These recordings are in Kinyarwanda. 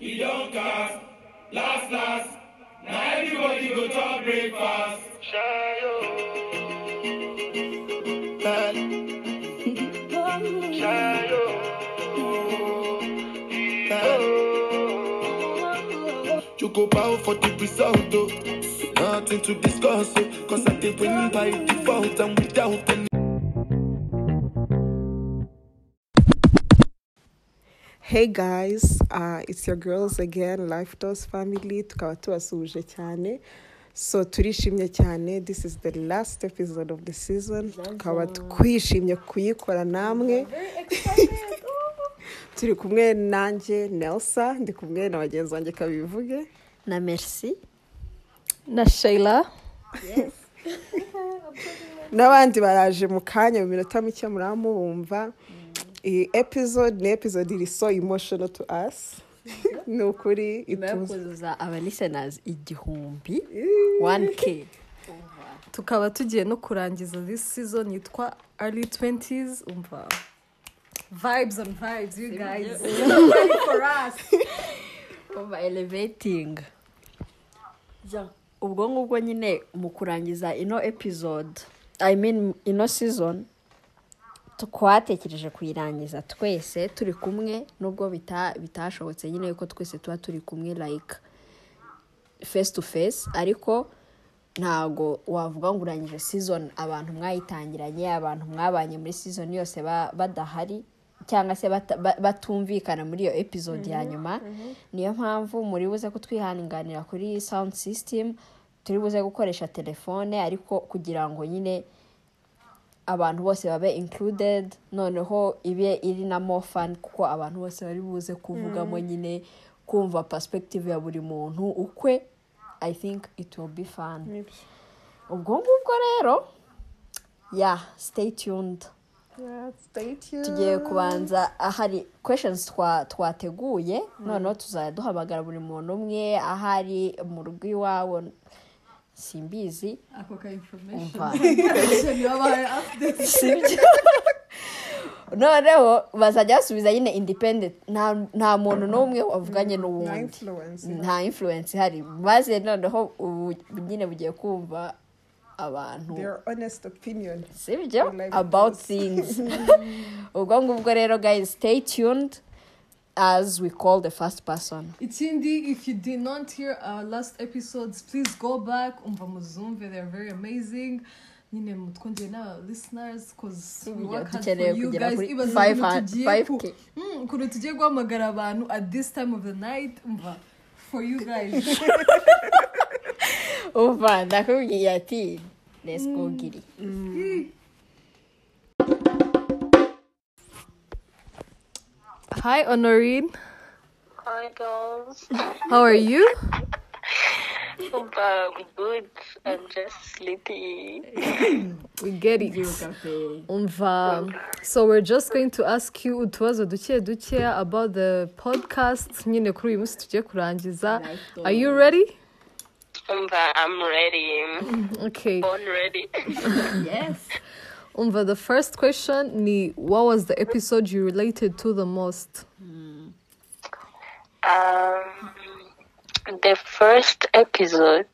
e don cast. Last last, na everybody go chop breakfast. Choco power for the result, oh. Nothing to discuss, oh. Cause I did win by default and without any. Hey guys, uh, it's your girls again, Life Dose Family, tukaba tubasuhuje cyane. So turishimye cyane, this is the last episode of the season. Tukaba twishimye kuyikora namwe. Turi kumwe nanjye Nelsa, ndi kumwe na bagenzi banjye kabivuge. na merci na Sheila N'abandi baraje mu kanya mu minota mike muramubumva. Iyi episode ni episode iri so emotional to us. Ni ukuri nyuma yo ituze. kuzuza aba listeners igihumbi 1k tukaba tugiye no kurangiza this season yitwa early 20s umva. Vibes on vibes you guys. for us. Over elevating. Ubwo ngubwo nyine mu kurangiza ino episode i mean ino season twatekereje kuyirangiza twese turi kumwe nubwo bita- bitashobotse nyine yuko twese tuba turi kumwe like face to face. Ariko ntago wavuga ngo urangije season abantu mwayitangiranye abantu mwabanye muri season yose ba- badahari cyangwa se batumvikana muri iyo episode ya nyuma. niyo mpamvu muri buze kutwihanganira kuri sound system turi buze gukoresha telefone ariko kugira ngo nyine abantu bose babe included noneho ibe iri na more fun kuko abantu bose bari buze kuvugamo nyine kumva perspective ya buri muntu ukwe i think it will be fun. Ubwo ngubwo rero ya stay tuned. Yeah, stay tuned. tugiye kubanza ahari questions twa twateguye noneho tuzajya duhamagara buri muntu umwe ahari mu rugo iwabo simbizi ako ka information? Sibyo noneho bazajya basubiza nyine independent nta nta muntu n'umwe wavuganye Na n'uwundi influence. nta influence ihari maze noneho ubu nyine bugiye kumva abantu Their honest opinion. sibyo about things. Ubwo ngubwo rero guys stay tuned. As we call the first person. Ikindi if you did not hear our last episodes please go back. Umva muzumve they are very amazing. Nyine mutwongere n'aba listeners cause we work hard for you guys. 500 ukuntu tugiye ku- 5K. Ukuntu tugiye guhamagara abantu at this time of the night umva for you guys. Umva ndakubwiye ati let's go giri hi honorine Hi girls. how are you um, good. I'm just sleepy. we get it umva so we're just going to ask you utubazo duke duke about the podcast nyine kuri uyu munsi tugiye kurangiza are you ready Um, I'm ready. okay Born ready. yes umva the first question ni what was the episode you related to the most um, the first episode.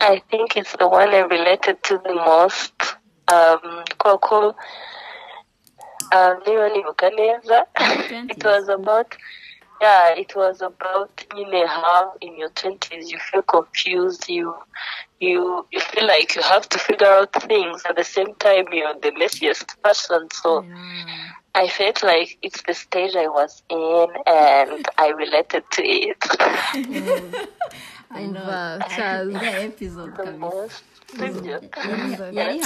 I think it's the one I related to the most. Um, Coco. Um, niba nibuka neza. it was about yeah it was about you know how in your 20s you feel confused you you you feel like you have to figure out things. At the same time you're the messiest person. So i felt like it's the stage i was in and i related to it. Umva Chaz. iriya episode the most yari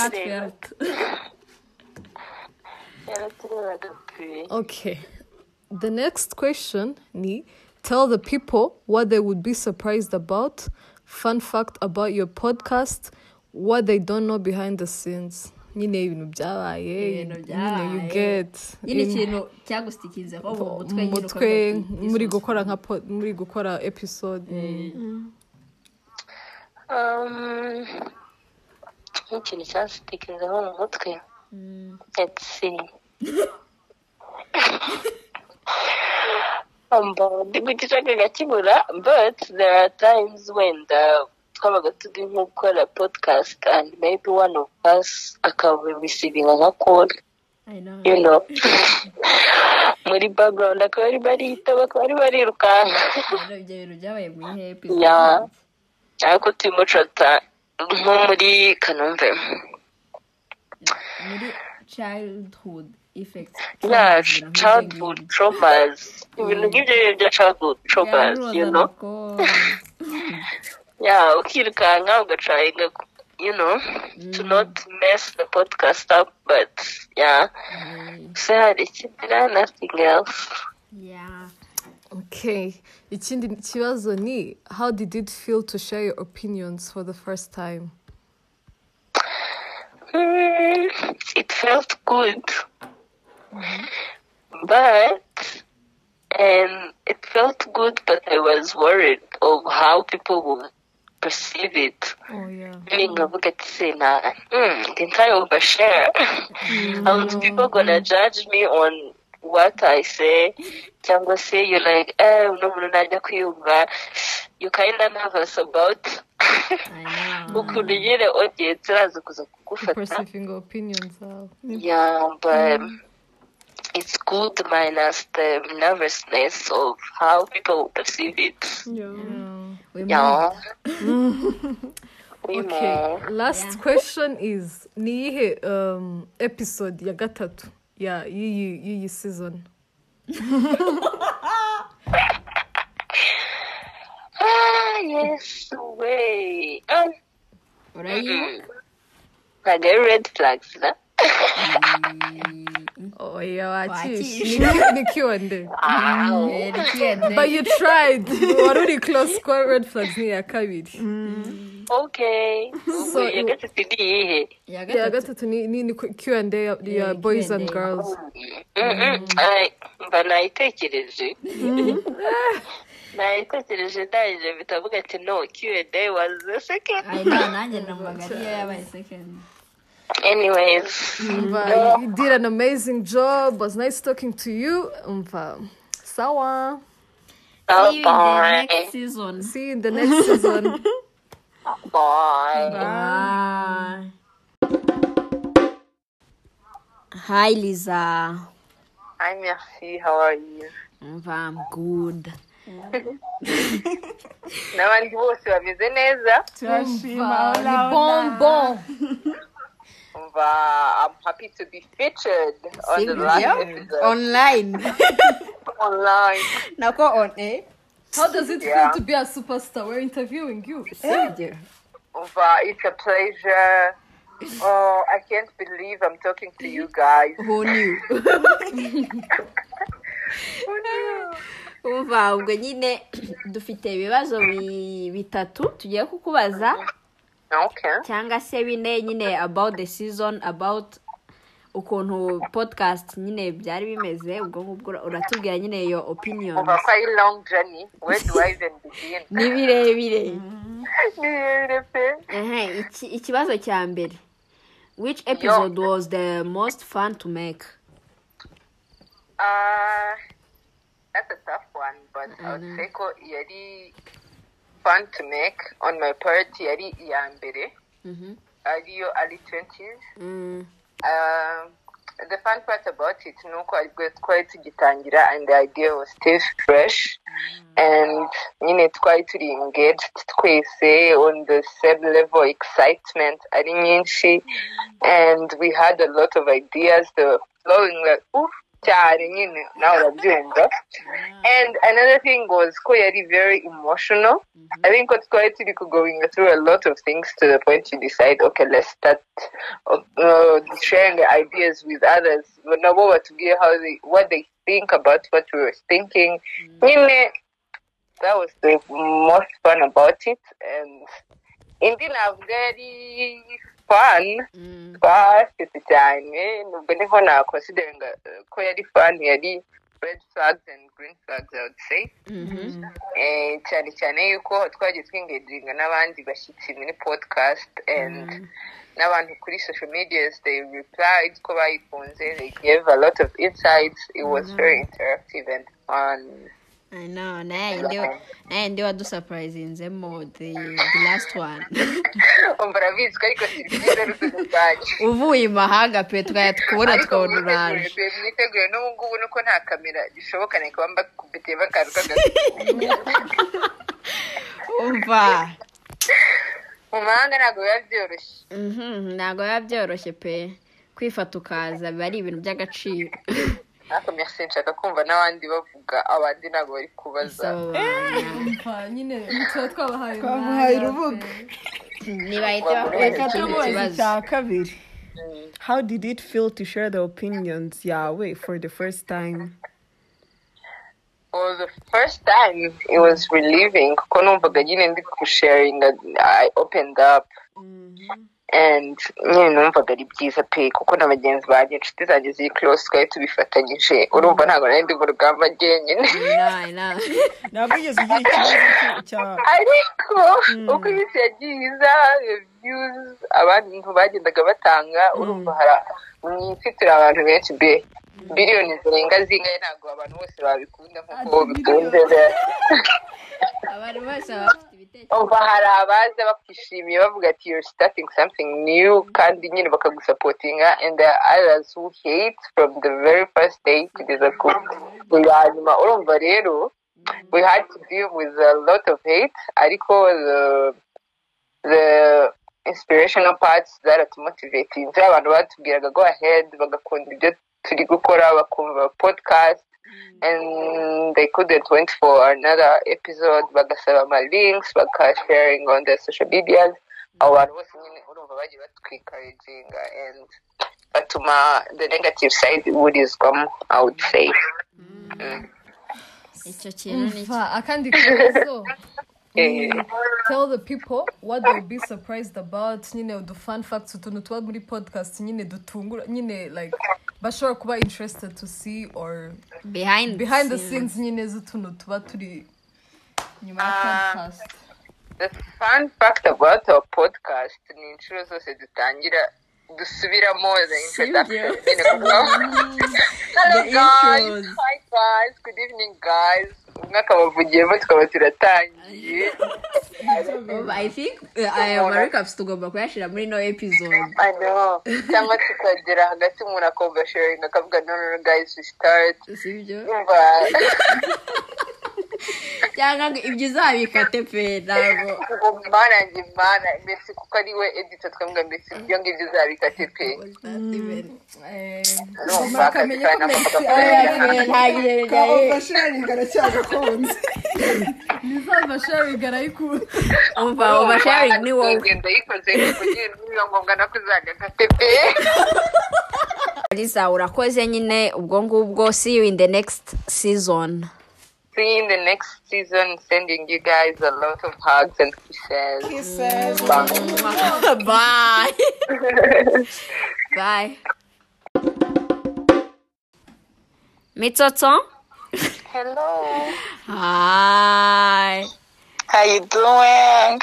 pe okay. The next question ni tell the people what they would be surprised about fun fact about your podcast what they don't know behind the scenes. Nyine ibintu byabaye nyine you get. Nyine in- ikintu cyagustikinzeho mu mutwe mu mutwe ati, muri "This was gukora nka muri gukora episode. Um nk'ikintu cyansitikirizaho mu mutwe. Let's see. Ndi kugishaka ngakibura but there are times when the twabaga turi nko gukora podcast and maybe one of us akaba receiving nka call you know. Muri background akaba ari barita bakaba ari barirukanka ibyo bintu byabaye mu ihe episode ariko turimo turata nko muri kanombe muri childhood. Yeah childhood traumas. ibintu nk'ibyo bya childhood traumas you know? yeah ukirukanka ugacaringa you know to not mess the podcast up but yeah. Se hari ikindi nothing else. Yeah. Okay. Ikindi kibazo ni how did it feel to share your opinions for the first time? Hmm, it felt good. But and it felt good but i was worried of how people would perceive it. Oh yeah. meaning nkavuga ati se na hmm, didn't i overshare. And people gonna judge me on what i say. Cyangwa se you like eh uno muntu najya kwiyumva you kinda nervous about I know. ukuntu nyine audience. Iraza kuza kugufata Perceiving opinions. Yeah, but it's good minus the nervousness of how people perceive it. Yeah. We Yeah. We Okay. Last Yeah. question is ni iyihe um, episode ya gatatu ya y'iyi y'iyi season? Ah, yes, way. Um, urayibuka ntabwo ari red flags, na? Ni Q&A. But you tried. Wari uri close kwa red flags ni iya kabiri. Okay. So- iya gatatu ni iyihe? iya Ya gatatu ni Q&A ya, boys and girls. Mba nayitekereje nayitekereje ndangije mpita mvuga ati no Q&A was the second I know, nanjye numvaga ariyo yabaye second anyways Umva, you did an amazing job. Was nice talking to you. Umva, sawa. bye See you in the bye next season See you in the next season. bye Bye. Hi Lisa. Hi, merci. How are you? Umva, I'm good. n'abandi bose bameze neza Umva, ni bonbon. Umva i'm happy to be featured on the last episode Online. online Nako on eh? How does it Yeah. feel to be a superstar? We're interviewing you. Sibyo? umva it's a pleasure oh i can't believe i'm talking to you guys Who knew? Umva, ubwo nyine dufite ibibazo bi- bitatu tugiye kukubaza cyangwa se bine nyine about the season about ukuntu podcast nyine byari bimeze ubwo ngubwo ura- uratubwira nyine iyo opinion. Umva ko ari long journey. Where do i even begin? Ni birebire ni birebire pe ikibazo cya mbere. Which episode was the most fun to make? Uh, that's a tough one, but I would say ko yari fun to make on my part yari iya mbere. Mhm. ariyo early 20s Mm, um, the fun part about it ni uko twari tugitangira and the idea was still fresh. And nyine twari turi engaged twese on the same level excitement ari nyinshi. And we had a lot of ideas. That were flowing like oof cyane nyine nawe urabyumva and another thing was ko yari very emotional. I think what twari turi going through a lot of things to the point you decide okay let's start uh, uh, sharing the ideas with others. Nabo batubwiye how they what they think about what we were thinking. Nyine that was the most fun about it. And indi navuga yari fun. Mm, twasetse cyane nubwo ni ho nakonsideringa ko yari fun yari red flags and green flags i would say. Mhm. Eh, cyane cyane yuko twagiye twingeginga n'abandi bashyitsi muri podcast and n'abantu kuri social medias they replied ko bayikunze they gave a lot of insights. It was very interactive and fun. I know, naye yindi naye yindi wadusapurayizinzemo the last one. Umva urabizi ko ariko serivisi ari uzajya uvuye i mahanga pe tukubona ariko tukabona mwiteguye n'ubu ngubu nuko nta kamera bishoboka ni kuba mbakubitiyemo akantu k'agati umva mu mahanga ntabwo biba byoroshye ntabwo biba byoroshye pe kwifata ukaza biba ari ibintu by'agaciro ariko merci nshaka kumva n'abandi bavuga abandi ntabwo bari kubaza. Nyine tuba twabahaye umwanya urubuga. ntibahite bakubaza reka ikindi tumubaze kibazo? icya kabiri. How did it feel to share the opinions yawe for the first time? For the first time it was relieving. Kuko numvaga nyine ndi kusharinga i opened up. And nyine numvaga ari byiza pe kuko na bagenzi banjye inshuti zanjye ziri close twari tubifatanyije. Urumva ntabwo nari ndi mu rugamba njyenyine ntabwo wigeze ugira ikibazo ariko uko iminsi yagiye iza views abantu bagendaga batanga urumva hari mu isi turi abantu benshi be biliyoni zirenga zingahe ntabwo abantu bose babikunda nk'uko bikunze abantu bose baba bafite ibitekerezo. Umva hari abaza bakwishimiye bavuga ati you're starting something new kandi nyine bakagusapotinga and there are others who hate from the very first day kugeza ku nyuma. Urumva rero we had to deal with a lot of hate ariko the the inspirational parts zaratumotivatinze abantu batubwiraga go ahead bagakunda ibyo turi gukora bakumva podcast and they couldn't wait for another episode. Bagasaba ama links bakasharing on their social medias. Abo bantu bose nyine urumva bagiye batwikaraginga and batuma the negative side iburizwamo i would say. Icyo kintu ni akandi kabazo Eh, tell the people what they will be surprised about. Nyine udu fun facts utuntu tuba muri podcast nyine dutungura nyine like bashobora kuba interested to see or behind behind the scenes. nyine z'utuntu tuba turi nyuma ya podcast. the fun fact about our podcast ni inshuro zose dutangira dusubiramo the introduction hello guys. hi guys. Good evening guys. Umwe akabavugiyemo tukaba turatangiye. I think uh, aya marikapusi tugomba kuyashyira muri no episode. Cyangwa tukagera hagati umuntu akumva sharing akavuga no no guys we start. Sibyo? cyangwa ngo ibyo uzabikate pe ntabwo. Ngo mana yanjye mana mbese kuko ari we editor twavuga mbese ibyo ngibyo uzabikate pe. Eh, akamenya ko ibyo ka bijyanye oversharing aracyagakunze nizava sharing arayikunda. Umva oversharing ni wowe. Ingendo yikoze kugira niyo ngombwa no kuzagakate pe. Lisa urakoze nyine ubwo ngubwo see you in the next season. See you in the next season sending you guys a lot of hugs and kisses. Kisses. Bye. Bye. Mitsotso? Hello. Hi. How you doing?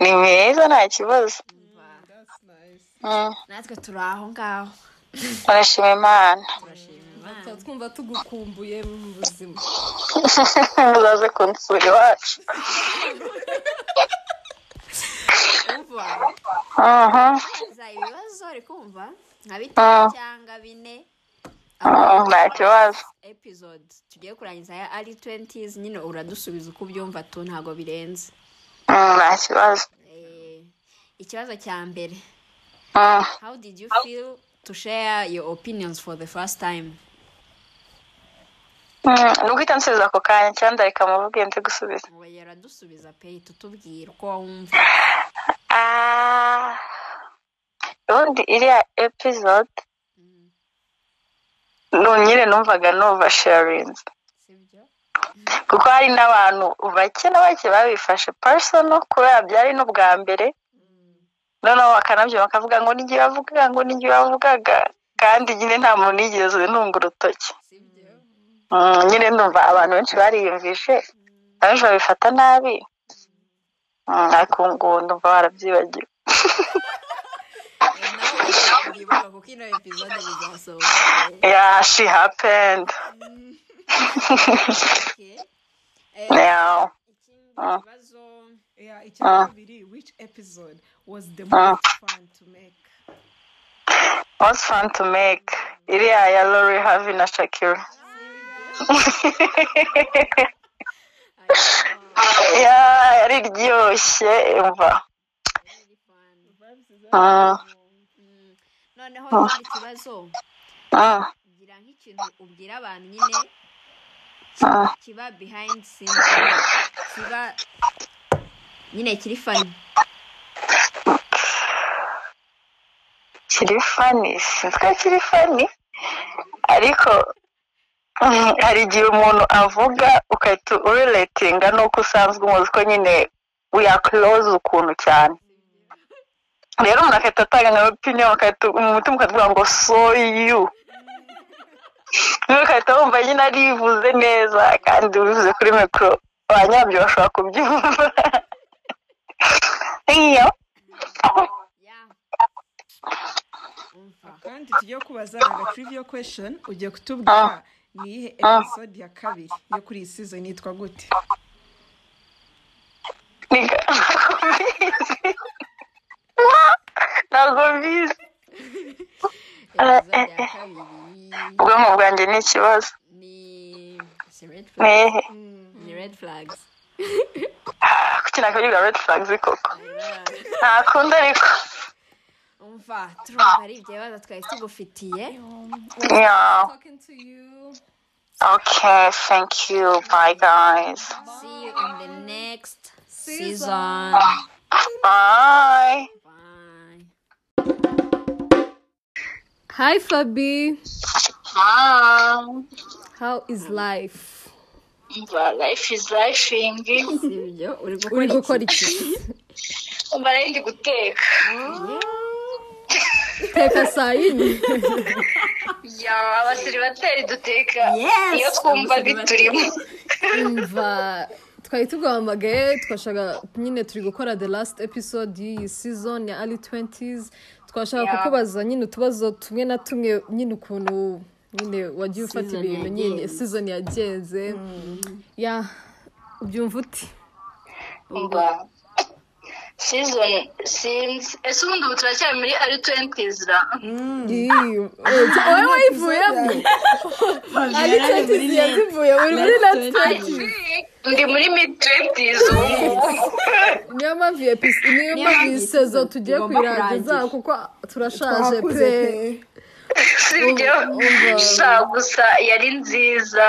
Ni meza nta kibazo. Mm, natwe turi aho ngaho. Barashima Imana. Tuba twumva tugukumbuye mu buzima Muzaze kunsura iwacu. za ibibazo uri kumva nka bitanu cyangwa bine Nta kibazo. episode tugiye kurangiza ya ari 20s nyine uradusubiza uko ubyumva tu ntabwo birenze Nta kibazo. Ikibazo cya mbere how did you feel? To share your opinions for the first time. Mm, Ni uguhita nsubiza ako kanya cyangwa ndareka muvuge nze gusubiza. ngo yaradusubiza pe tutubwira uko wumva. Ah, ubundi iriya episode nu- nyine numvaga numva sharinzi kuko hari n'abantu bake na bake babifashe personal kubera byari n'ubwa mbere. Noneho bakanabyuma bakavuga ngo n'igihe bavugaga ngo n'igihe bavugaga kandi nyine nta muntu yigeze ntunga urutoki. Mm, nyine ndumva abantu benshi bariyumvishe abenshi babifata nabi. Mm, ariko ngubu ndumva barabyibagiwe. Bizasohoka yeah she happened. Okay. Eh, yeah ikindi kibazo Yeah, icya kabiri which episode was the most fun to make? Was fun to make. Iriya ya Lori Harvey na Shakira. Yari iryoshye umva noneho ikindi kibazo ah, gira nk'ikintu ubwira abantu nyine kiba behind scenes kiba nyine kiri fani kiri fani sinzi ko kiri fani ariko hari igihe umuntu avuga ugahita urelatinga n'uko usanzwe umuzi ko nyine close ukuntu cyane. Rero umuntu agahita atanga nka opinion mu mutima ukavuga ngo so you. Niba ugahita wumva nyine arivuze neza kandi ubivuze kuri mikoro ba nyabyo bashobora kubyumva. Iyo. Kandi tugiye kubaza aga trivia question ugiye kutubwira. Ni iyihe episode ya kabiri yo kuri iyi season yitwa gute? Ntabwo mbizi. Episode ya kabiri. Ubwonko bwanjye ni ikibazo. Ni red ni flags red flags. Kuki nakabyiga red flags koko? Ntakunda ariko. Umva turumva ari ibyo bibazo twari tugufitiye yeah Talking to you. okay thank you. Bye guys. See you in the next season. Bye. Bye. Hi, Fabi. Ah, How is life? umva life is lifing uri gukora iki gukora iki? umva nari ndi guteka. Teka saa yine. ya abasiribateri duteka Yes, iyo twumva biturimo twari tuguhamagaye twashaka nyine turi gukora the last episode y'iyi season ya early 20s twashaka kukubaza nyine utubazo tumwe na tumwe nyine ukuntu nyine wagiye ufata ibintu nyine season yagenze ya ubyumva uti season sinzi ese ubundi ubu turacyari muri ari twentizi ra wowe wayivuyemo ari twenties. yazivuye. Uri muri last twenties. ndi muri mid twentizi ubu ngubu niyo mpamvu niyo mpamvu iyi sezo tugiye kuyirangiza kuko turashaje pe. sibyo sha gusa yari nziza.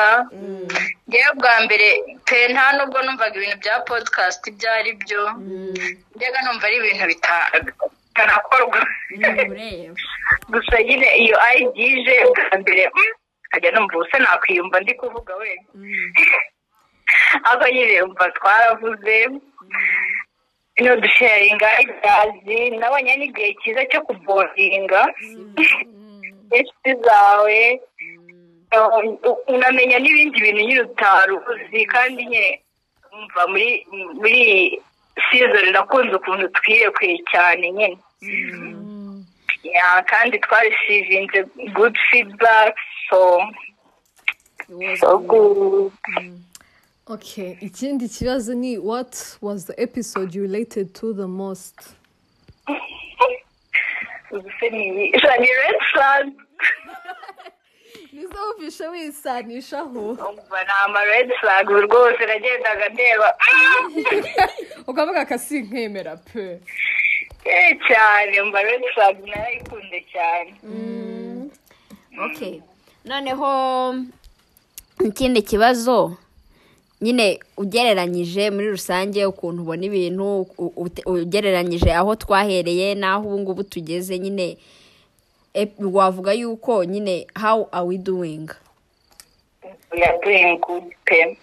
Ngewe bwa mbere pe nta nubwo numvaga ibintu bya podcast ibyo ari byo. Njyaga numva ari ibintu bita- bitanakorwa ureba. Gusa nyine iyo ayigije bwa mbere mm, nkajya numva ubuse nakwiyumva ndi kuvuga we ariko nyine umva twaravuze. Ino dusharinga igazi nabonye n'igihe cyiza cyo kubodinga inshuti zawe uh, unamenya n'ibindi bintu nyine utari uzi kandi nyine umva muri muri season nakunze ukuntu twirekuye cyane nyine Yeah, kandi twarisivinze good feedback so good. Okay, ikindi kibazo ni what was the episode you related to the most? ubuse ni ni red flag Nizo wumvishe wisanishaho umva ni ama red flag rwose nagendaga ndeba. Ukavuga akasi nkemera pe. Cyane umva red flag narayikunze cyane. Okay noneho ikindi kibazo. Nyine ugereranyije muri rusange ukuntu ubona ibintu ugereranyije aho twahereye n'aho ubu ngubu tugeze nyine wavuga yuko nyine how are we doing? We are doing good pe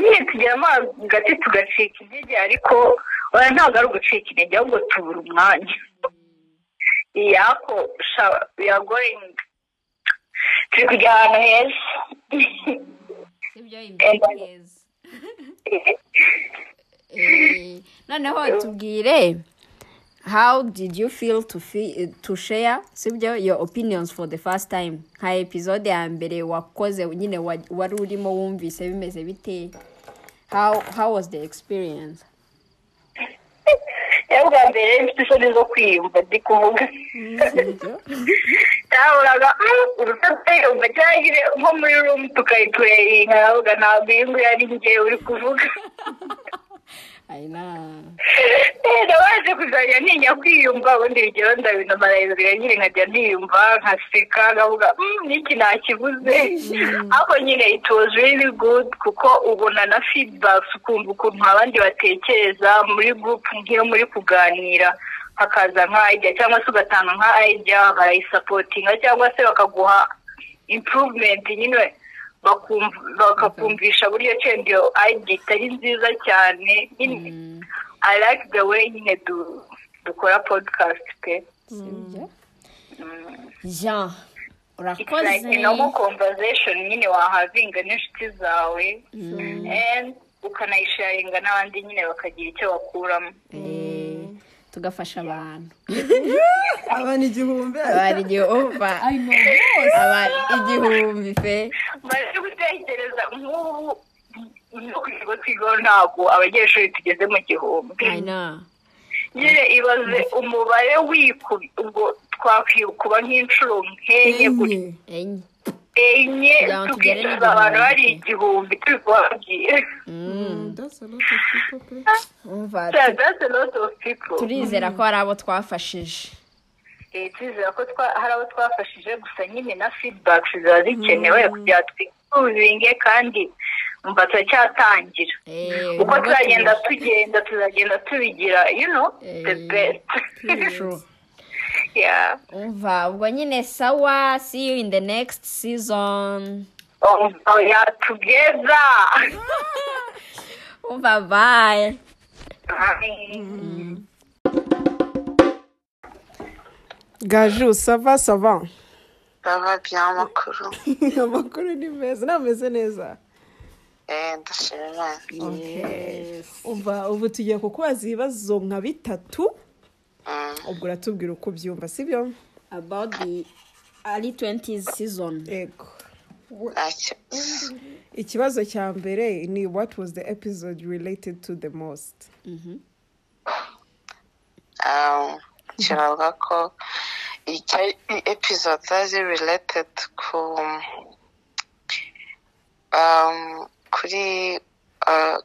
nyine tugeramo hagati tugacika intege ariko ntabwo ari ugucika intege ahubwo tubura umwanya. Yako we are going turi kujya ahantu heza. noneho tubwire how did you feel to, feel, to share? Sibyo your opinions for the first time. Nka episode ya mbere wakoze nyine wa- wari urimo wumvise bimeze bite? How, how was the experience? Rero bwa mbere mfite isoni zo kwiyumva ndi kuvuga. Ntaburaga urutatayumva cyangwa nko muri rumu tukayipureyinga navuga ntabwo iyi njye uri kuvuga. ayina nabanje kuzajya ntinya kwiyumva ubundi bigero ndabinamarayiza nyine nkajya ntiyumva nkaseka nkavuga "Mm, n'iki nakibuze ariko nyine it was really good kuko ubona na feedbacks ukumva ukuntu abandi batekereza muri group nk'iyo muri kuganira hakaza nka idea cyangwa se ugatanga nka idea barayisapotinga cyangwa se bakaguha improvement nyine. Bakakumvisha buryo cyenda iyo idea itari nziza cyane nyine I like the way nyine du, dukora podcast pe. Sibyo jean it's like a normal conversation nyine wahavinga n'inshuti zawe and ukanayisharinga n'abandi nyine bakagira icyo bakuramo. Eh, tugafasha abantu. Abantu igihumbi. Abantu igihumbi. Abantu igihumbi pe maze gutekereza nk'ubu no ku kigo twigaho ntabwo abanyeshuri tugeze mu gihumbi. Nyine ibaze umubare wikubi ubwo twakwikuba nk'inshuro nk'enye gutya enye tukicuza abantu bari igihumbi turi kubabwira Mm, that's a lot of people pe. umva Yeah, that's a lot of people. turizera ko hari abo twafashije. Eh, turizera ko twa- hari abo twafashije gusa nyine na feedback ziba zikenewe. Kugira twisubiringe kandi umva turacyatangira. Eh, uko tuzagenda tugenda tuzagenda tubigira you know the Eh, best. umva ubwo nyine sawa see you in the next season. Yeah together. Umva bye. Bye. gaju sava sava baba by'amakuru amakuru ni meza nameze neza eh ndashima imana umva ubu tugiye kukubaza ibibazo nka bitatu. Ubwo uratubwira uko ubyumva about the early 20s season. Yego. Ikibazo cya mbere ni what was the episode related to the most? Um, kiravuga ko episode zazi related ku um, kuri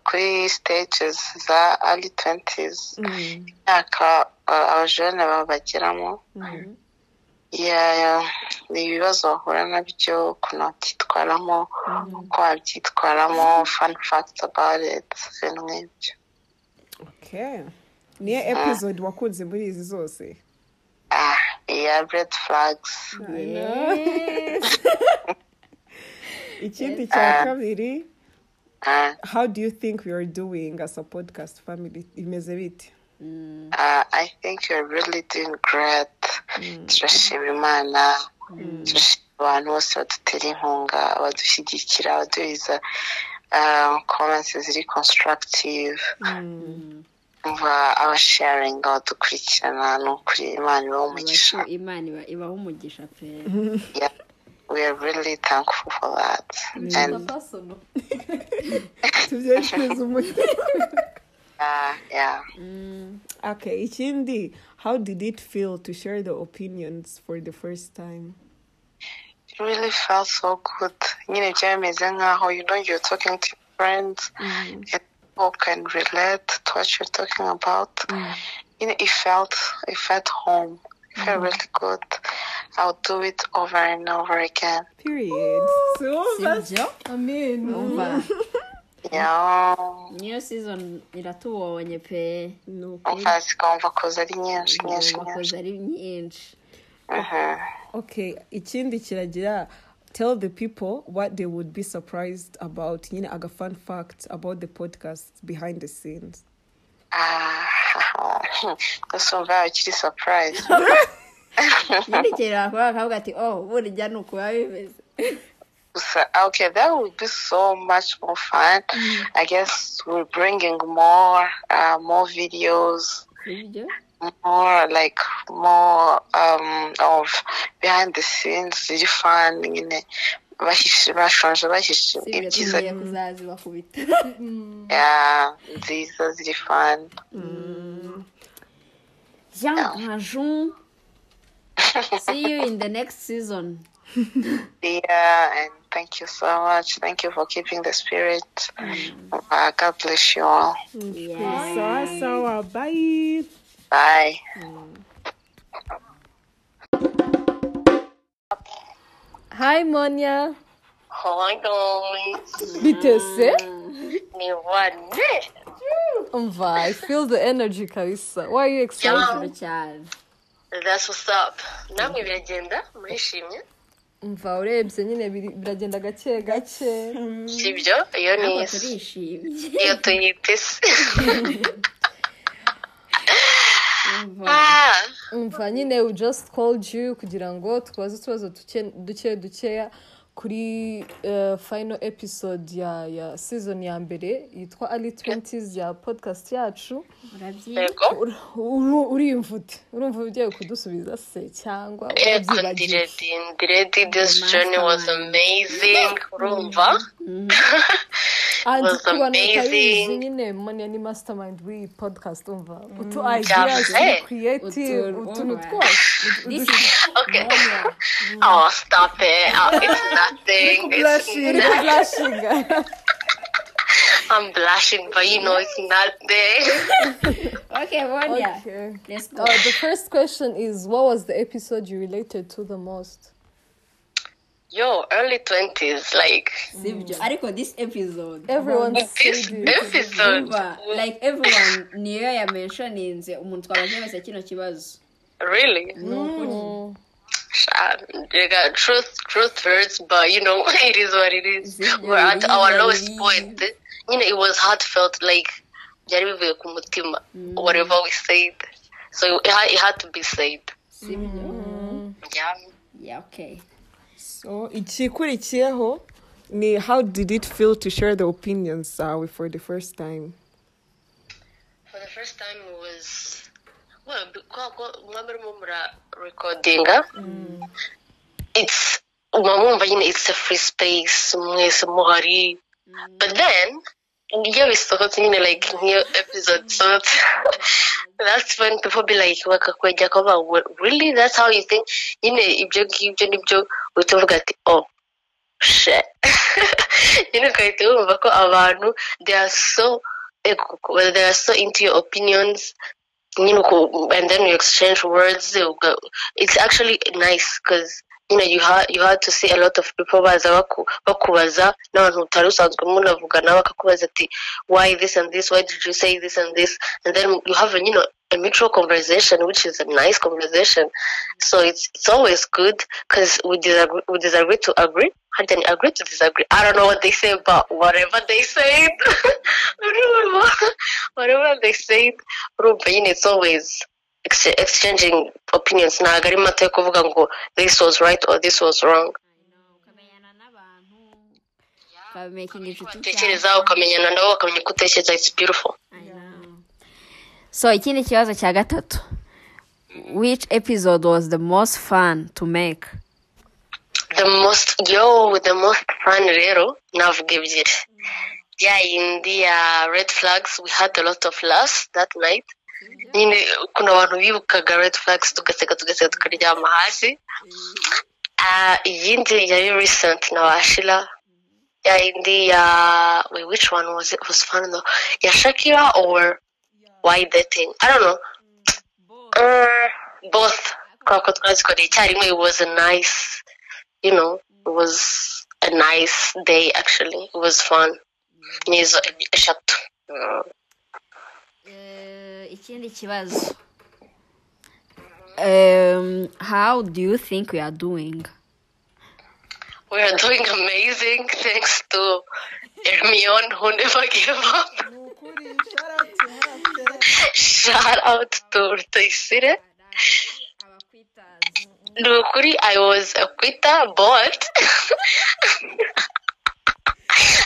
kuri stages za early 20s imyaka uh, abajene baba bagiramo. Ya ni ibibazo bahura na byo ukuntu babyitwaramo uko wabyitwaramo facts about it ibintu nk'ibyo. Okay. Niyo episode wakunze muri izi zose? Ah iya red flags. Ikindi cya kabiri ah how do you think we are doing as a podcast family? Imeze bite Uh, I think you're really doing great. turashima imana. Turashima abantu bose badutera inkunga badushyigikira baduhiza uh, comments ziri constructive. Umva abasharinga badukurikirana ni ukuri imana ibaha umugisha. Imana iba- ibaha umugisha pe. We are really thankful for that. And tubyeshereza uh, yeah. Okay ikindi how did it feel to share the opinions for the first time? It really felt so good. Nyine byaba bimeze nkaho you know you're talking to friends and people can relate to what you're talking about. You know it felt it felt home. Felt really good I'll do it over and over again. Period. So sibyo amen. Umva yeah niyo season iratubonye pe. Ni ukuri umva zikumva koza ari nyinshi nyinshi nyinshi. ari nyinshi. Mhm. okay ikindi kiragira tell the people what they would be surprised about. Nyine aga fun fact about the podcast behind the scenes. Ah gusa umva ukiri surprise. Nyine ikintu bakora bakavuga ati oh burya ni uku biba bimeze. So, okay, that would be so much more fun. I guess we're bringing more, uh, more videos, sibyo more like more um of behind the scenes. Ziri fun. Nyine bashonje bahishe sibyo ibyiza. yeah, nziza ziri fun. Jean Grajun. see you in the next season. Yeah and thank you so much. Thank you for keeping the spirit. Uh, god bless you all. Yeah. sawa sawa. Bye. Bye. Hi, Monia. Hi guys, Bitese. ni wane. Umva, I feel the energy, Kalisa. Why are you excited? Cyane That's what's up. Namwe biragenda murishimye Umva, urebye nyine biragenda gake gake. sibyo iyo ni turishimye iyo tuyita isi Umva. Ah, Umva, nyine we just called you kugira ngo tubaze utubazo duke dukeya kuri uh, final episode ya ya season ya mbere yitwa early 20s ya podcast yacu. Uriyumva ute urumva ugiye kudusubiza se cyangwa yego urabyibagiwe? Ndiredi ndiredi this journey was amazing urumva? And was amazing. nyine monia ni mastermind. W'iyi podcast umva utu Yavuze. ideas creative Utu- utuntu twose okay. Oh stop it. Oh, it's nothing. It's blushing uri not, kublashinga I'm blushing but you know it's nothing. Okay Monia okay. let's go. Uh, the first question is what was the episode you related to the most? Yo early 20s like sibyo ariko this episode. Everyone this episode. Like everyone niyo yamenshoninze umuntu twabajije wese kino kibazo. Really? Mm. Uh, Nigga, truth truth hurts but you know it is what it is. We're at our lowest point. You know it was heartfelt like byari bivuye ku mutima whatever we said. So it had, it had to be said. Sibyo yeah. Yeah okay. So ikikurikiyeho ni how did it feel to share the opinions uh, for the first time? For the first time was well mwaba urimo mura recordinga. It's uba mwumva nyine it's a free space mwese muhari. But then iyo bisohotse nyine like nk'iyo episode isohotse that's when people be like bakakwegera kuba really? That's how you think? Nyine ibyo ngibyo ni byo uhita uvuga ati oh shit nyine ugahita wumva ko abantu they are so they are so into your opinions. Know, and then you exchange words. It's actually nice because you know you had you had to see a lot of people baza baku bakubaza n'abantu utari usanzwe munavugana bakakubaza ati why this and this? Why did you say this and this? And then you have a you know a mutual conversation which is a nice conversation. So it's it's always good because we disagree we disagree to agree. And then agree to disagree? I don't know what they say but whatever they say whatever they say nyine it's always exchanging opinions. Ntabwo ari mata yo kuvuga ngo this was right or this was wrong. Utekereza ukamenyana nabo ukamenya uko utekereza it's beautiful. So ikindi kibazo cya gatatu. Which episode was the most fun to make? The most yo the most fun rero navuga ebyiri. Ya yindi ya red flags we had a lot of laughs that night. Nyine ukuntu abantu bibukaga red flags tugaseka tugaseka tukaryama hasi. Ah, iyindi yari recent na washira ya yindi ya it? Was fun? Though ya shakira or why dating i don't know. Uh, both. Kubera ko twazikoreye icyarimwe it was a nice you know it was a nice day actually. It was fun. Nizo eshatu ikindi kibazo. Um, how do you think we are doing? We are doing amazing thanks to Hermione who never gave up. Shout out to Rutayisire ni ukuri i was a quitter but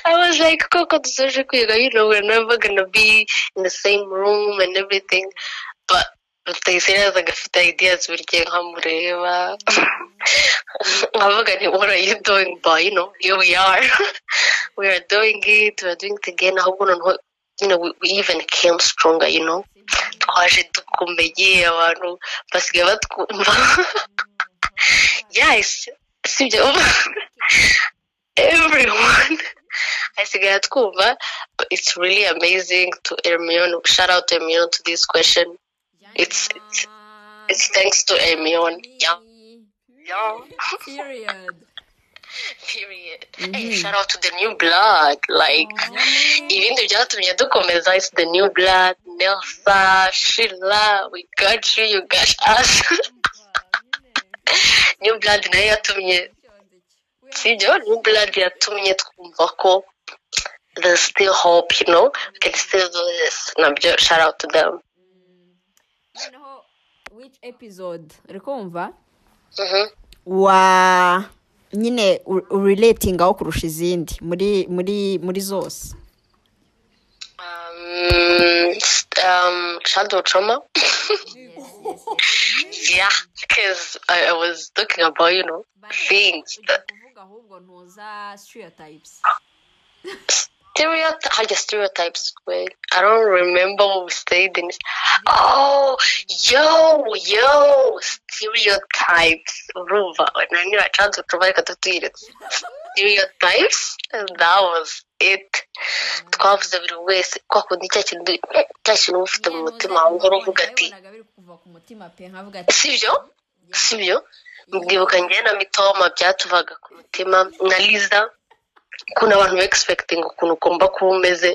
i was like koko dusoje kwiga you know we're never gonna be in the same room and everything. But rutayisire yazaga afite ideas buri gihe nkamureba nkavuga nti what are you doing but you know here we are. We are doing it. We are doing it again. Ahubwo noneho you know we, we even came stronger you know? Twaje dukomeye abantu. Basigaye batwumva yes. Sibyo everyone. Asigaye atwumva but it's really amazing to Hermione. Shout out to Hermione to this question. It's it's, it's thanks to Hermione. Yeah. Yeah. Period. Period. Hey shout out to the new blood. Like ibindi byatumye dukomeza is the new blood Nelsa Sheila we got you you got us. New blood na yo yatumye sibyo new blood yatumye twumva ko there's still hope you know we can still do this na byo shout out to them. Noneho which episode? Uri kumva wa nyine urelatingaho kurusha izindi muri muri muri zose. Um, um, shadow trauma. yeah, because I, I was talking about, you know, things that kuvuga ahubwo ntuza stereotypes stereotypes. How the stereotypes were. I don't remember what we said. In oh, yo, yo, stereotypes. Ruva. When I knew I tried to provide a stereotypes. And that was it. twavuze buri wese kwa kundi cya kintu cya kintu uba ufite mu mutima wawe uhora uvuga ati nabonaga biri kuva ku ndibuka njyewe na mitoma byatuvaga ku mutima. Na liza ukuntu abantu ba expecting ukuntu ugomba kuba umeze.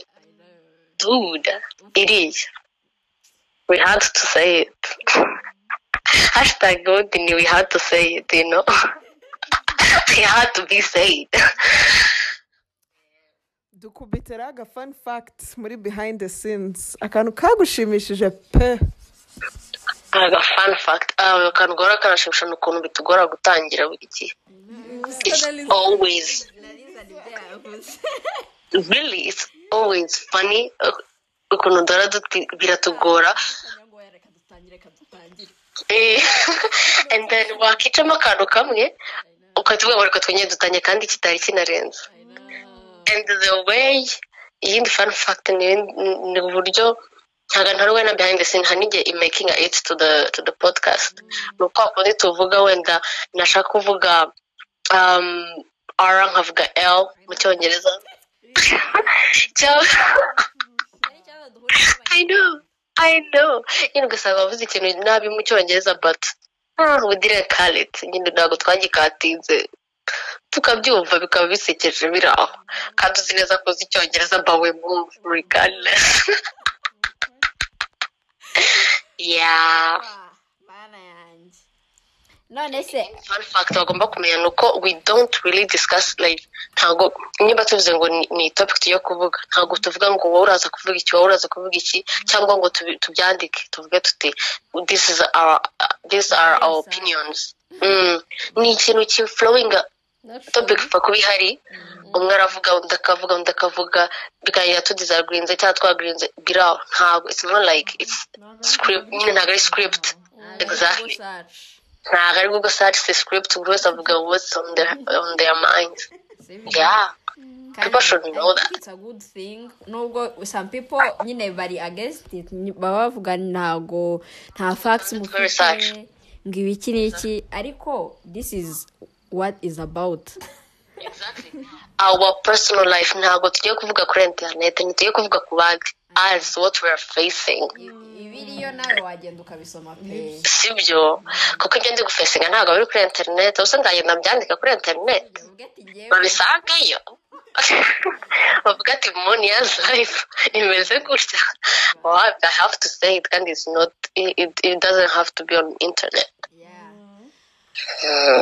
Dude iriya. We had to say it. Hashtag god ni we had to say it you know. It had to be said. Dukubitira aga fun fact muri the scenes. Akantu kagushimishije pe. Aga fun fact. Ah, akantu gahora kanashimisha ni ukuntu bitugora gutangira buri gihe. It's always really it's always funny uh, ukuntu duti- biratugora. Eh, and then wakicamo akantu kamwe ukatuvuga ngo reka twongere dutanye kandi kitari kinarenze. And the way iyindi fun fact ni uburyo ntabwo na behind the scene hari n'igihe imaking it to the to the podcast ni uko kundi tuvuga wenda nashaka kuvuga um, r nkavuga l mu cyongereza I know, I know. Nyine ugasanga wavuze ikintu nabi mu cyongereza but ah, we didn't call it. Nyine ntabwo twagikatinze tukabyumva bikaba bisekeje biri aho kandi uzi neza ko uzi icyongereza but we move regardless. yeah. bana yanjye none se fact bagomba kumenya ni uko we don't really discuss like ntabwo niba tuvuze ngo ni, topic tugiye kuvuga ntabwo tuvuga ngo wowe uraza kuvuga iki wowe uraza kuvuga iki cyangwa ngo tubyandike tuvuge tuti this is our these are our opinions mm. ni ikintu ki topic ipfa kuba ihari umwe aravuga undi akavuga undi akavuga. Bikagira tudisagrinze cyangwa twagrinze. Biraho ntabwo it's not like it's script. Nyine ntabwo ari script. Exactly. Ntabwo ari google search the script. Buri wese avuga what's on their, on their minds yeah. Thing? Nubwo some people nyine bari against it. Baba bavuga ntago nta facts mufite ngo ibiki n'iki ariko this is what is about. Our personal life ntabwo tugiye kuvuga kuri internet ntitugiye kuvuga ku bandi. As what we are facing. Ibiriyo nawe wagenda ukabisoma pe. Sibyo? Kuko ibyo ndi gufesinga ntabwo biri kuri internet. Ubusa nzagenda mbyandika kuri internet. Babisangeyo? Bavuga ati moni yazi life. Imeze gutya. I have to say it kandi it's not it, it, doesn't have to be on internet.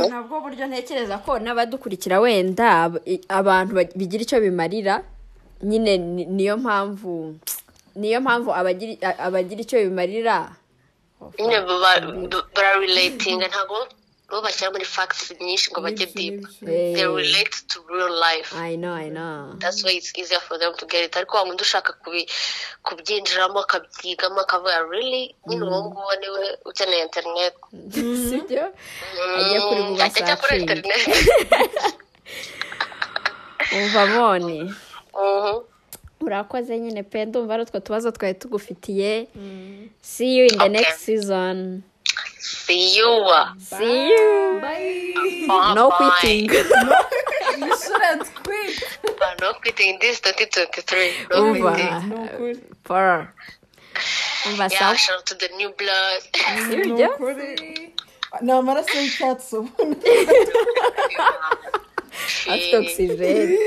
Ntabwo buryo ntekereza ko n'abadukurikira wenda abantu ba- bigira icyo bimarira nyine ni- niyo mpamvu niyo mpamvu abagira icyo bimarira. Nyine baba- ba- bararelatinga ntabwo nibo bashyira muri facts nyinshi ngo bajye deep Eh, they relate to real life. I know i know. That's why it's easier for them to get it. Ariko wa wundi ushaka kubyinjiramo akabyigamo akavuga really? Nyine uwo nguwo ni we ukeneye internet? Sibyo ajya kuri Mm, Google ajya kuri internet. Umva moni Mhm. urakoze nyine pe ndumva ari utwo tubazo twari tugufitiye. See you in the Okay. next season. See you see you. No Bye. quitting You shouldn't quit. Uh, no quitting. This 2023 no umva quitting. For umva yeah shout out to the new blood. Sibyo ni amaraso y'icyatsi ubundi afite oxygen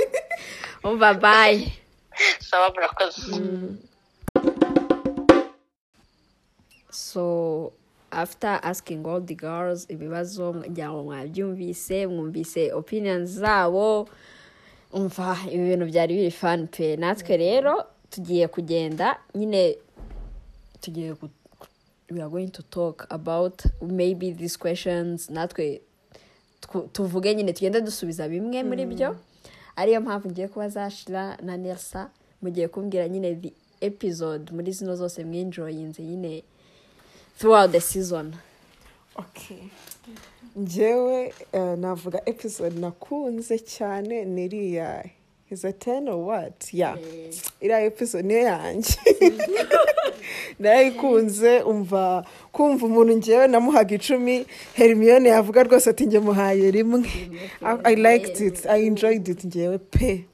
umva bye. Sawa murakoze so after asking all the girls ibibazo ngira ngo mwabyumvise mwumvise opinions zabo umva ibi bintu byari biri fun pe. Natwe rero tugiye kugenda nyine tugiye we are going to talk about maybe these questions. Natwe tuvuge nyine tugende dusubiza bimwe muri byo. Ariyo mpamvu ngiye kuba zashira na nelsa mugiye kumbwira nyine the episode muri zino zose mwinjoyinze nyine. Throughout the season. Okay. njyewe eh, navuga episode nakunze cyane ni iriya is a ten or what? Yeah. Iriya episode niyo yanjye narayikunze umva kumva umuntu njyewe namuhaga icumi hermiyone yavuga rwose ati njye muhaye rimwe. I- liked it. I enjoyed it. Njyewe pe.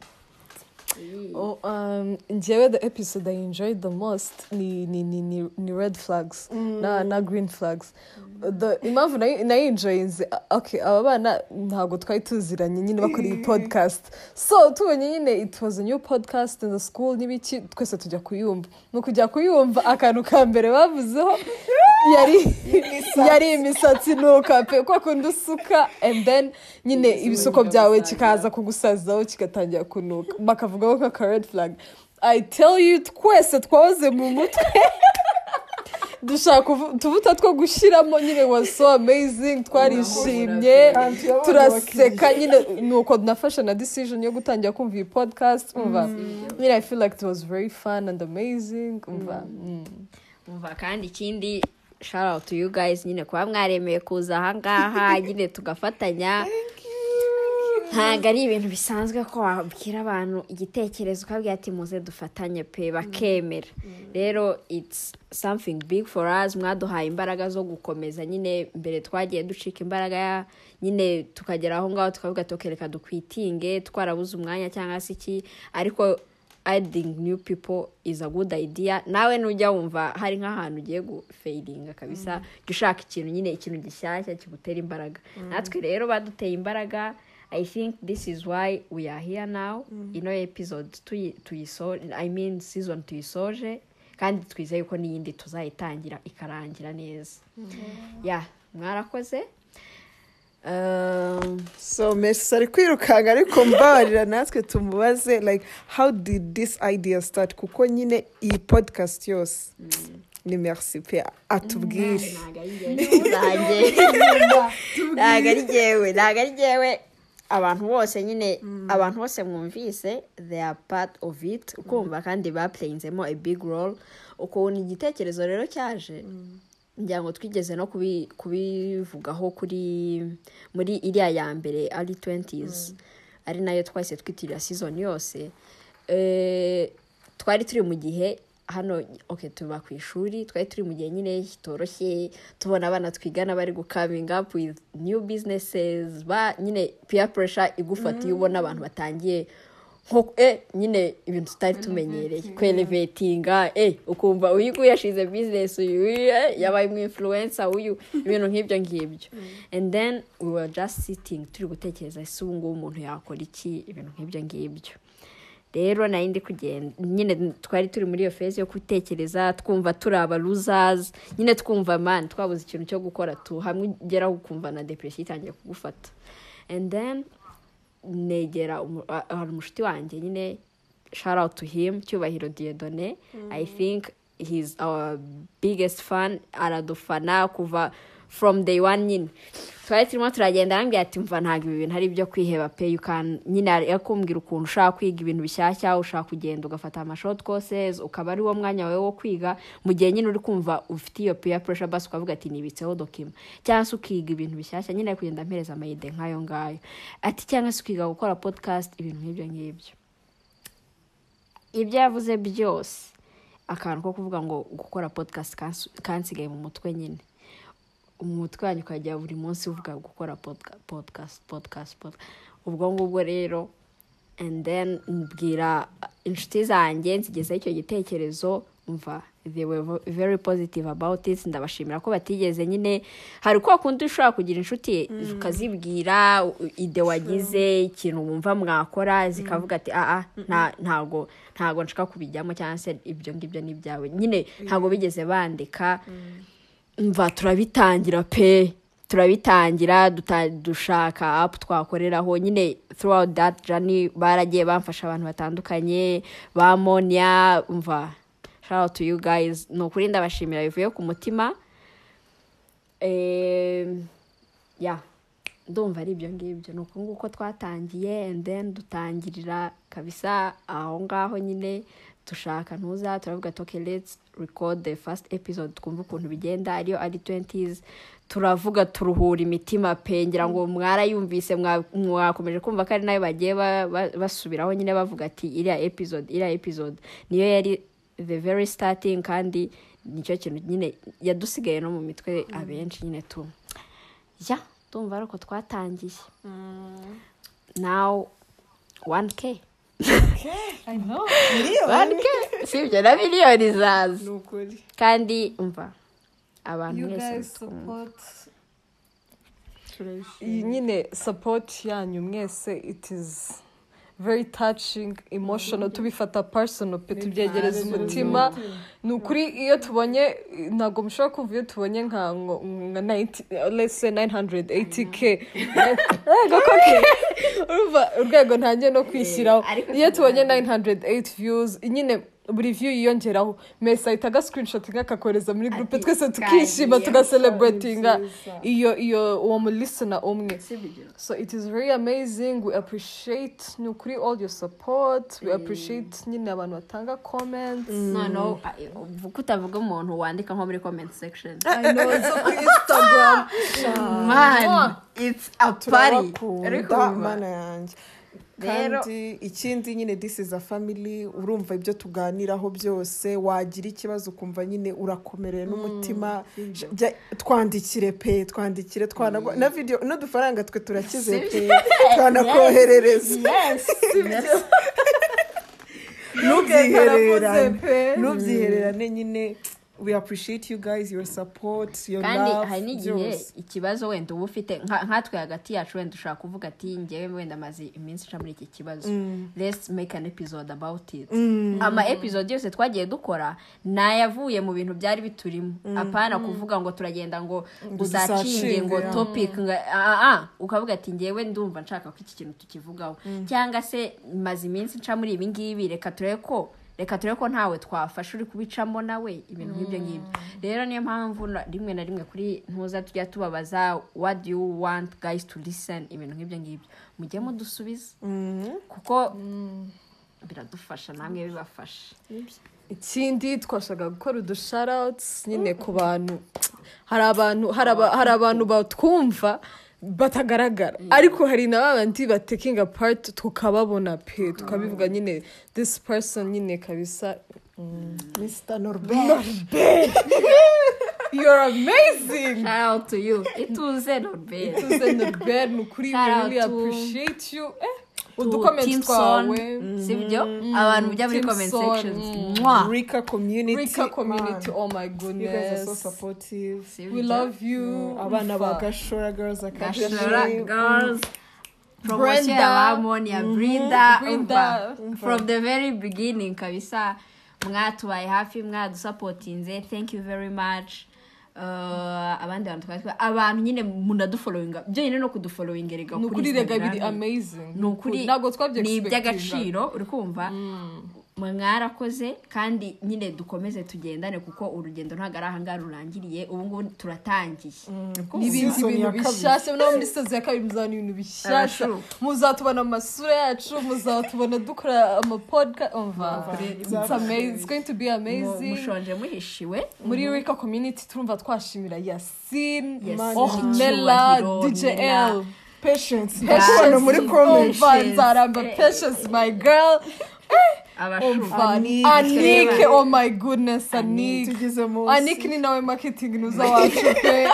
Oh, um, njyewe the episode I enjoyed the most ni ni ni ni, ni red flags na na green flags. The impamvu nayi nayinjoyinze okay aba bana ntabwo twari tuziranye nyine bakora iyi podcast so tubonye nyine it was a new podcast in the school n'ibiki twese tujya kuyumva mu kujya kuyumva akantu ka mbere bavuzeho yari yari imisatsi nuka pe kwa kundi usuka and then nyine ibisuko byawe kikaza kugusazaho kigatangira kunuka bakavugaho nk'aka red flag. I tell you twese twahoze mu mutwe. Dushaka uvu- utuvuta two gushyiramo nyine was so amazing. Twarishimye. Turaseka. Nyine nuko nafashe na decision yo gutangira kumva iyi podcast umva? Nyine i feel like it was very fun and amazing umva? Mm. umva kandi ikindi shout out to you guys. Nyine kuba mwaremeye kuza ahangaha nyine tugafatanya. Ntabwo ari ibintu bisanzwe ko wabwira abantu igitekerezo ukabwira ati muze dufatanye pe bakemera. Rero it's something big for us. Mwaduhaye imbaraga zo gukomeza nyine mbere twagiye ducika imbaraga nyine tukagera aho ngaho tukavuga tukereka dukwitinge twarabuze umwanya cyangwa se iki? Ariko adding new people is a good idea. Nawe nujya wumva hari nk'ahantu ugiye gufeiringa kabisa jya ushaka ikintu nyine ikintu gishyashya kigutera imbaraga. Natwe rero baduteye imbaraga i think this is why we are here now. Ino episode tuyi- tuyiso i mean season tuyisoje kandi twizeye ko n'iyindi tuzayitangira ikarangira neza. Ya mwarakoze. Um, so messi ari kwirukanka ariko mbabarira natwe tumubaze like how did this idea start? Kuko nyine iyi podcast yose. Ni merci pe atubwire. Ntabwo ari njyewe. Ntabwo ari njyewe. Ntabwo ari njyewe. Abantu bose nyine abantu bose mwumvise they are part of it ukumva kandi baplayinzemo a big role. Ukuntu igitekerezo rero cyaje ngira ngo twigeze no kubi- kubivugaho kuri muri iriya ya mbere ari 20s ari na yo twahise twitirira season yose. Eh, twari turi mu gihe hano ok tuba ku ishuri twari turi mu gihe nyine kitoroshye tubona abana twigana bari gukaminga up with new businesses ba nyine peer pressure igufata iyo ubona abantu batangiye nko eh, nyine ibintu tutari tumenyereye kwelevetinga eh, ukumva uyu nguyu yashize business uyu eh, yabaye umu influencer uyu ibintu nk'ibyo ngibyo. And then we were just sitting turi gutekereza ese ubu ngubu umuntu yakora iki ibintu nk'ibyo ngibyo. Rero nari ndi kugenda nyine twari turi muri iyo fezi yo gutekereza twumva turi abaruzazi nyine twumva mani twabuze ikintu cyo gukora tu hamwe ugeraho ukumva na depression itangiye kugufata. And then negera hari umushuti wanjye nyine shout out to him cyubahiro diedone i think he's our biggest fan aradufana kuva from day one nyine. Twari turimo turagenda arambwira ati mva ntabwo ibi bintu ari ibyo kwiheba pe nyine yakumbwira ukuntu ushaka kwiga ibintu bishyashya ushaka kugenda ugafata amashoti courses ukaba ari wo mwanya wawe wo kwiga mu gihe nyine uri kumva ufite iyo peer pressure basi ukavuga ati nibitseho dokima. Cyangwa se ukiga ibintu bishyashya nyine ari kugenda ampereza amayide nk'ayo ngayo. Ati cyangwa se ukiga gukora podcast ibintu nk'ibyo ngibyo. Ibyo yavuze byose akantu ko kuvuga ngo gukora podcast kansi- kansigaye mu mutwe nyine. Umutwe wanyu ukajya buri munsi uvuga gukora podcast podcast ubwo ngubwo rero and then mbwira inshuti zanjye nzigezeho icyo gitekerezo mva they were very positive about it ndabashimira ko batigeze nyine. Hari kwa kundi ushobora kugira inshuti ukazibwira u- ide wagize ikintu wumva mwakora zikavuga ati aa nta- ntago ntago nshaka kubijyamo cyangwa se ibyo ngibyo ni ibyawe. Nyine ntago bigeze bandika. Mva turabitangira pe. Turabitangira dushaka apu twakoreraho nyine throughout that journey baragiye bamfasha abantu batandukanye. Ba monia mva shout out to you guys. Ni ukuri ndabashimira bivuye ku mutima. Ya ndumva ari ibyo ngibyo. Ni uku nguko twatangiye and then dutangirira kabisa aho ngaho nyine. Dushaka ntuza turavuga okay let's record the first episode. Twumve ukuntu bigenda. Ariyo ari 20s turavuga turuhura imitima pe. Ngira ngo mwarayumvise mwa- mwakomeje kumva ko ari na yo bagiye ba- ba- basubiraho nyine bavuga ati iriya episode iriya episode. Niyo yari the very starting kandi ni cyo kintu nyine yadusigaye no mu mitwe abenshi nyine tu. Ya ndumva ari uko twatangiye. Now 1k I know. 1k si ibyo na miliyoni zaza kandi umva abantu You mwese iyi nyine support yanyu mwese it is very touching emotional tubifata personal pe tubyegereza umutima ni ukuri iyo tubonye ntabwo mushobora kumva iyo tubonye nka ngo- nka 90 let's say 980k Ego koko. urumva urwego ntangiye no kwishyiraho. Ariko iyo tubonye 908 views nyine buri view yiyongeraho. Mesa ahita aga screenshot nk'akakoreza muri Ati, twese tukishima kagiye. tugaselebratinga. iyo iyo uwo mu listener umwe. So it is very amazing. We appreciate ni ukuri all your support. We appreciate nyine abantu batanga comments. Noneho uvuga utavuga umuntu wandika nko muri comment section. I know zo kuri instagram. Man it's a party. Turabakunda. Mana yanjye. Kandi ikindi nyine this is a family urumva ibyo tuganiraho byose wagira ikibazo ukumva nyine urakomereye n'umutima. Jya- twandikire pe twandikire twanagwa na video n'udufaranga twe turakize pe twanakoherereza. Ntubyihererane nyine. We appreciate you guys your support your kandi hari n'igihe ikibazo wenda uba ufite nka- nkatwe hagati yacu wenda ushaka kuvuga ati ngewe wenda maze iminsi nca muri iki kibazo. Let's make an episode about it. Ama episode yose twagiye dukora nayavuye mu bintu byari biturimo apana kuvuga ngo turagenda ngo uzacinge ngo topic ngo ah, ah, ukavuga ati ngewe ndumva nshaka ko iki kintu tukivugaho. Cyangwa se maze iminsi nca muri ibi ngibi reka turebe ko reka turebe ko ntawe twafasha uri kubicamo nawe ibintu nk'ibyo ngibyo. Rero niyo mpamvu rimwe na rimwe kuri ntuza tujya tubabaza what do you want guys to listen? Ibintu nk'ibyo ngibyo. Mujye mudusubiza. Kuko biradufasha namwe bibafasha. Ikindi twashaka gukora udusharawuti nyine ku bantu. Hari abantu batwumva batagaragara. Ariko hari na babandi batekinga part tukababona pe tukabivuga nyine this person nyine kabisa mr norbert. You're amazing! Shout out to you. Ituze norbert. Tuze norbert ni ukuri we really appreciate you. Eh? Udukomenti twawe sibyo abantu mujya muri sections mm. Mwah. rika community. Oh my you guys are so goodness. supportive. We love you. abana ba gashora girls gashora academy girls. Promosiyo Brenda. ya bamoni ya umva. from the very beginning kabisa. Mwatubaye hafi mwadusapotinze thank you very much. Abandi bantu twari twa- abantu nyine munadufollowinga byonyine no kudufollowinga rega ni ukuri rega biri amazing. Ni ukuri ntabwo ni twabyegispektinga iby'agaciro uri kumva. Mwarakoze kandi nyine dukomeze tugendane kuko urugendo ntabwo ari ahangaha rurangiriye ubu ngubu turatangiye. N'ibindi bintu bishyashya no muri season ya kabiri. muzabona ibintu bishyashya muzatubona mu masura yacu muzatubona dukora amapodcast umva it's amazing. it's going to be amazing. Mushonje muhishiwe. Muri rika community turumva twashimira yasin ohmela djl patience. Hano muri comment umva nzaramba. Patience my girl. Abashu umva Anike. oh my goodness anike. anike ni nawe marketing nuza wacu pe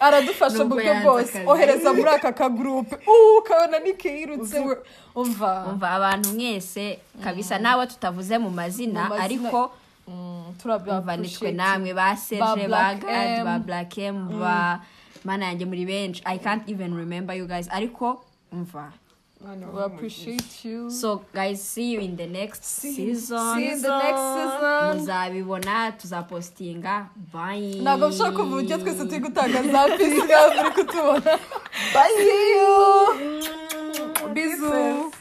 aradufasha mu buryo bwose ohereza muri aka kagurupe uuu ukabona anike yirutse we umva. Umva abantu mwese kabisa. Nawe tutavuze mu mazina ariko turabya umva nitwe namwe ba serge ba Black gad M. ba black m ba mana yanjye muri benshi i can't even remember you guys. Ariko umva. We appreciate you. So guys see you in the next season. See you in the next season. Muzabibona tuzapostinga. Bye. Ntabwo bishobora kuva uburyo twese turi gutanga za pisi ngaho muri kutubona bye see you. Bizu.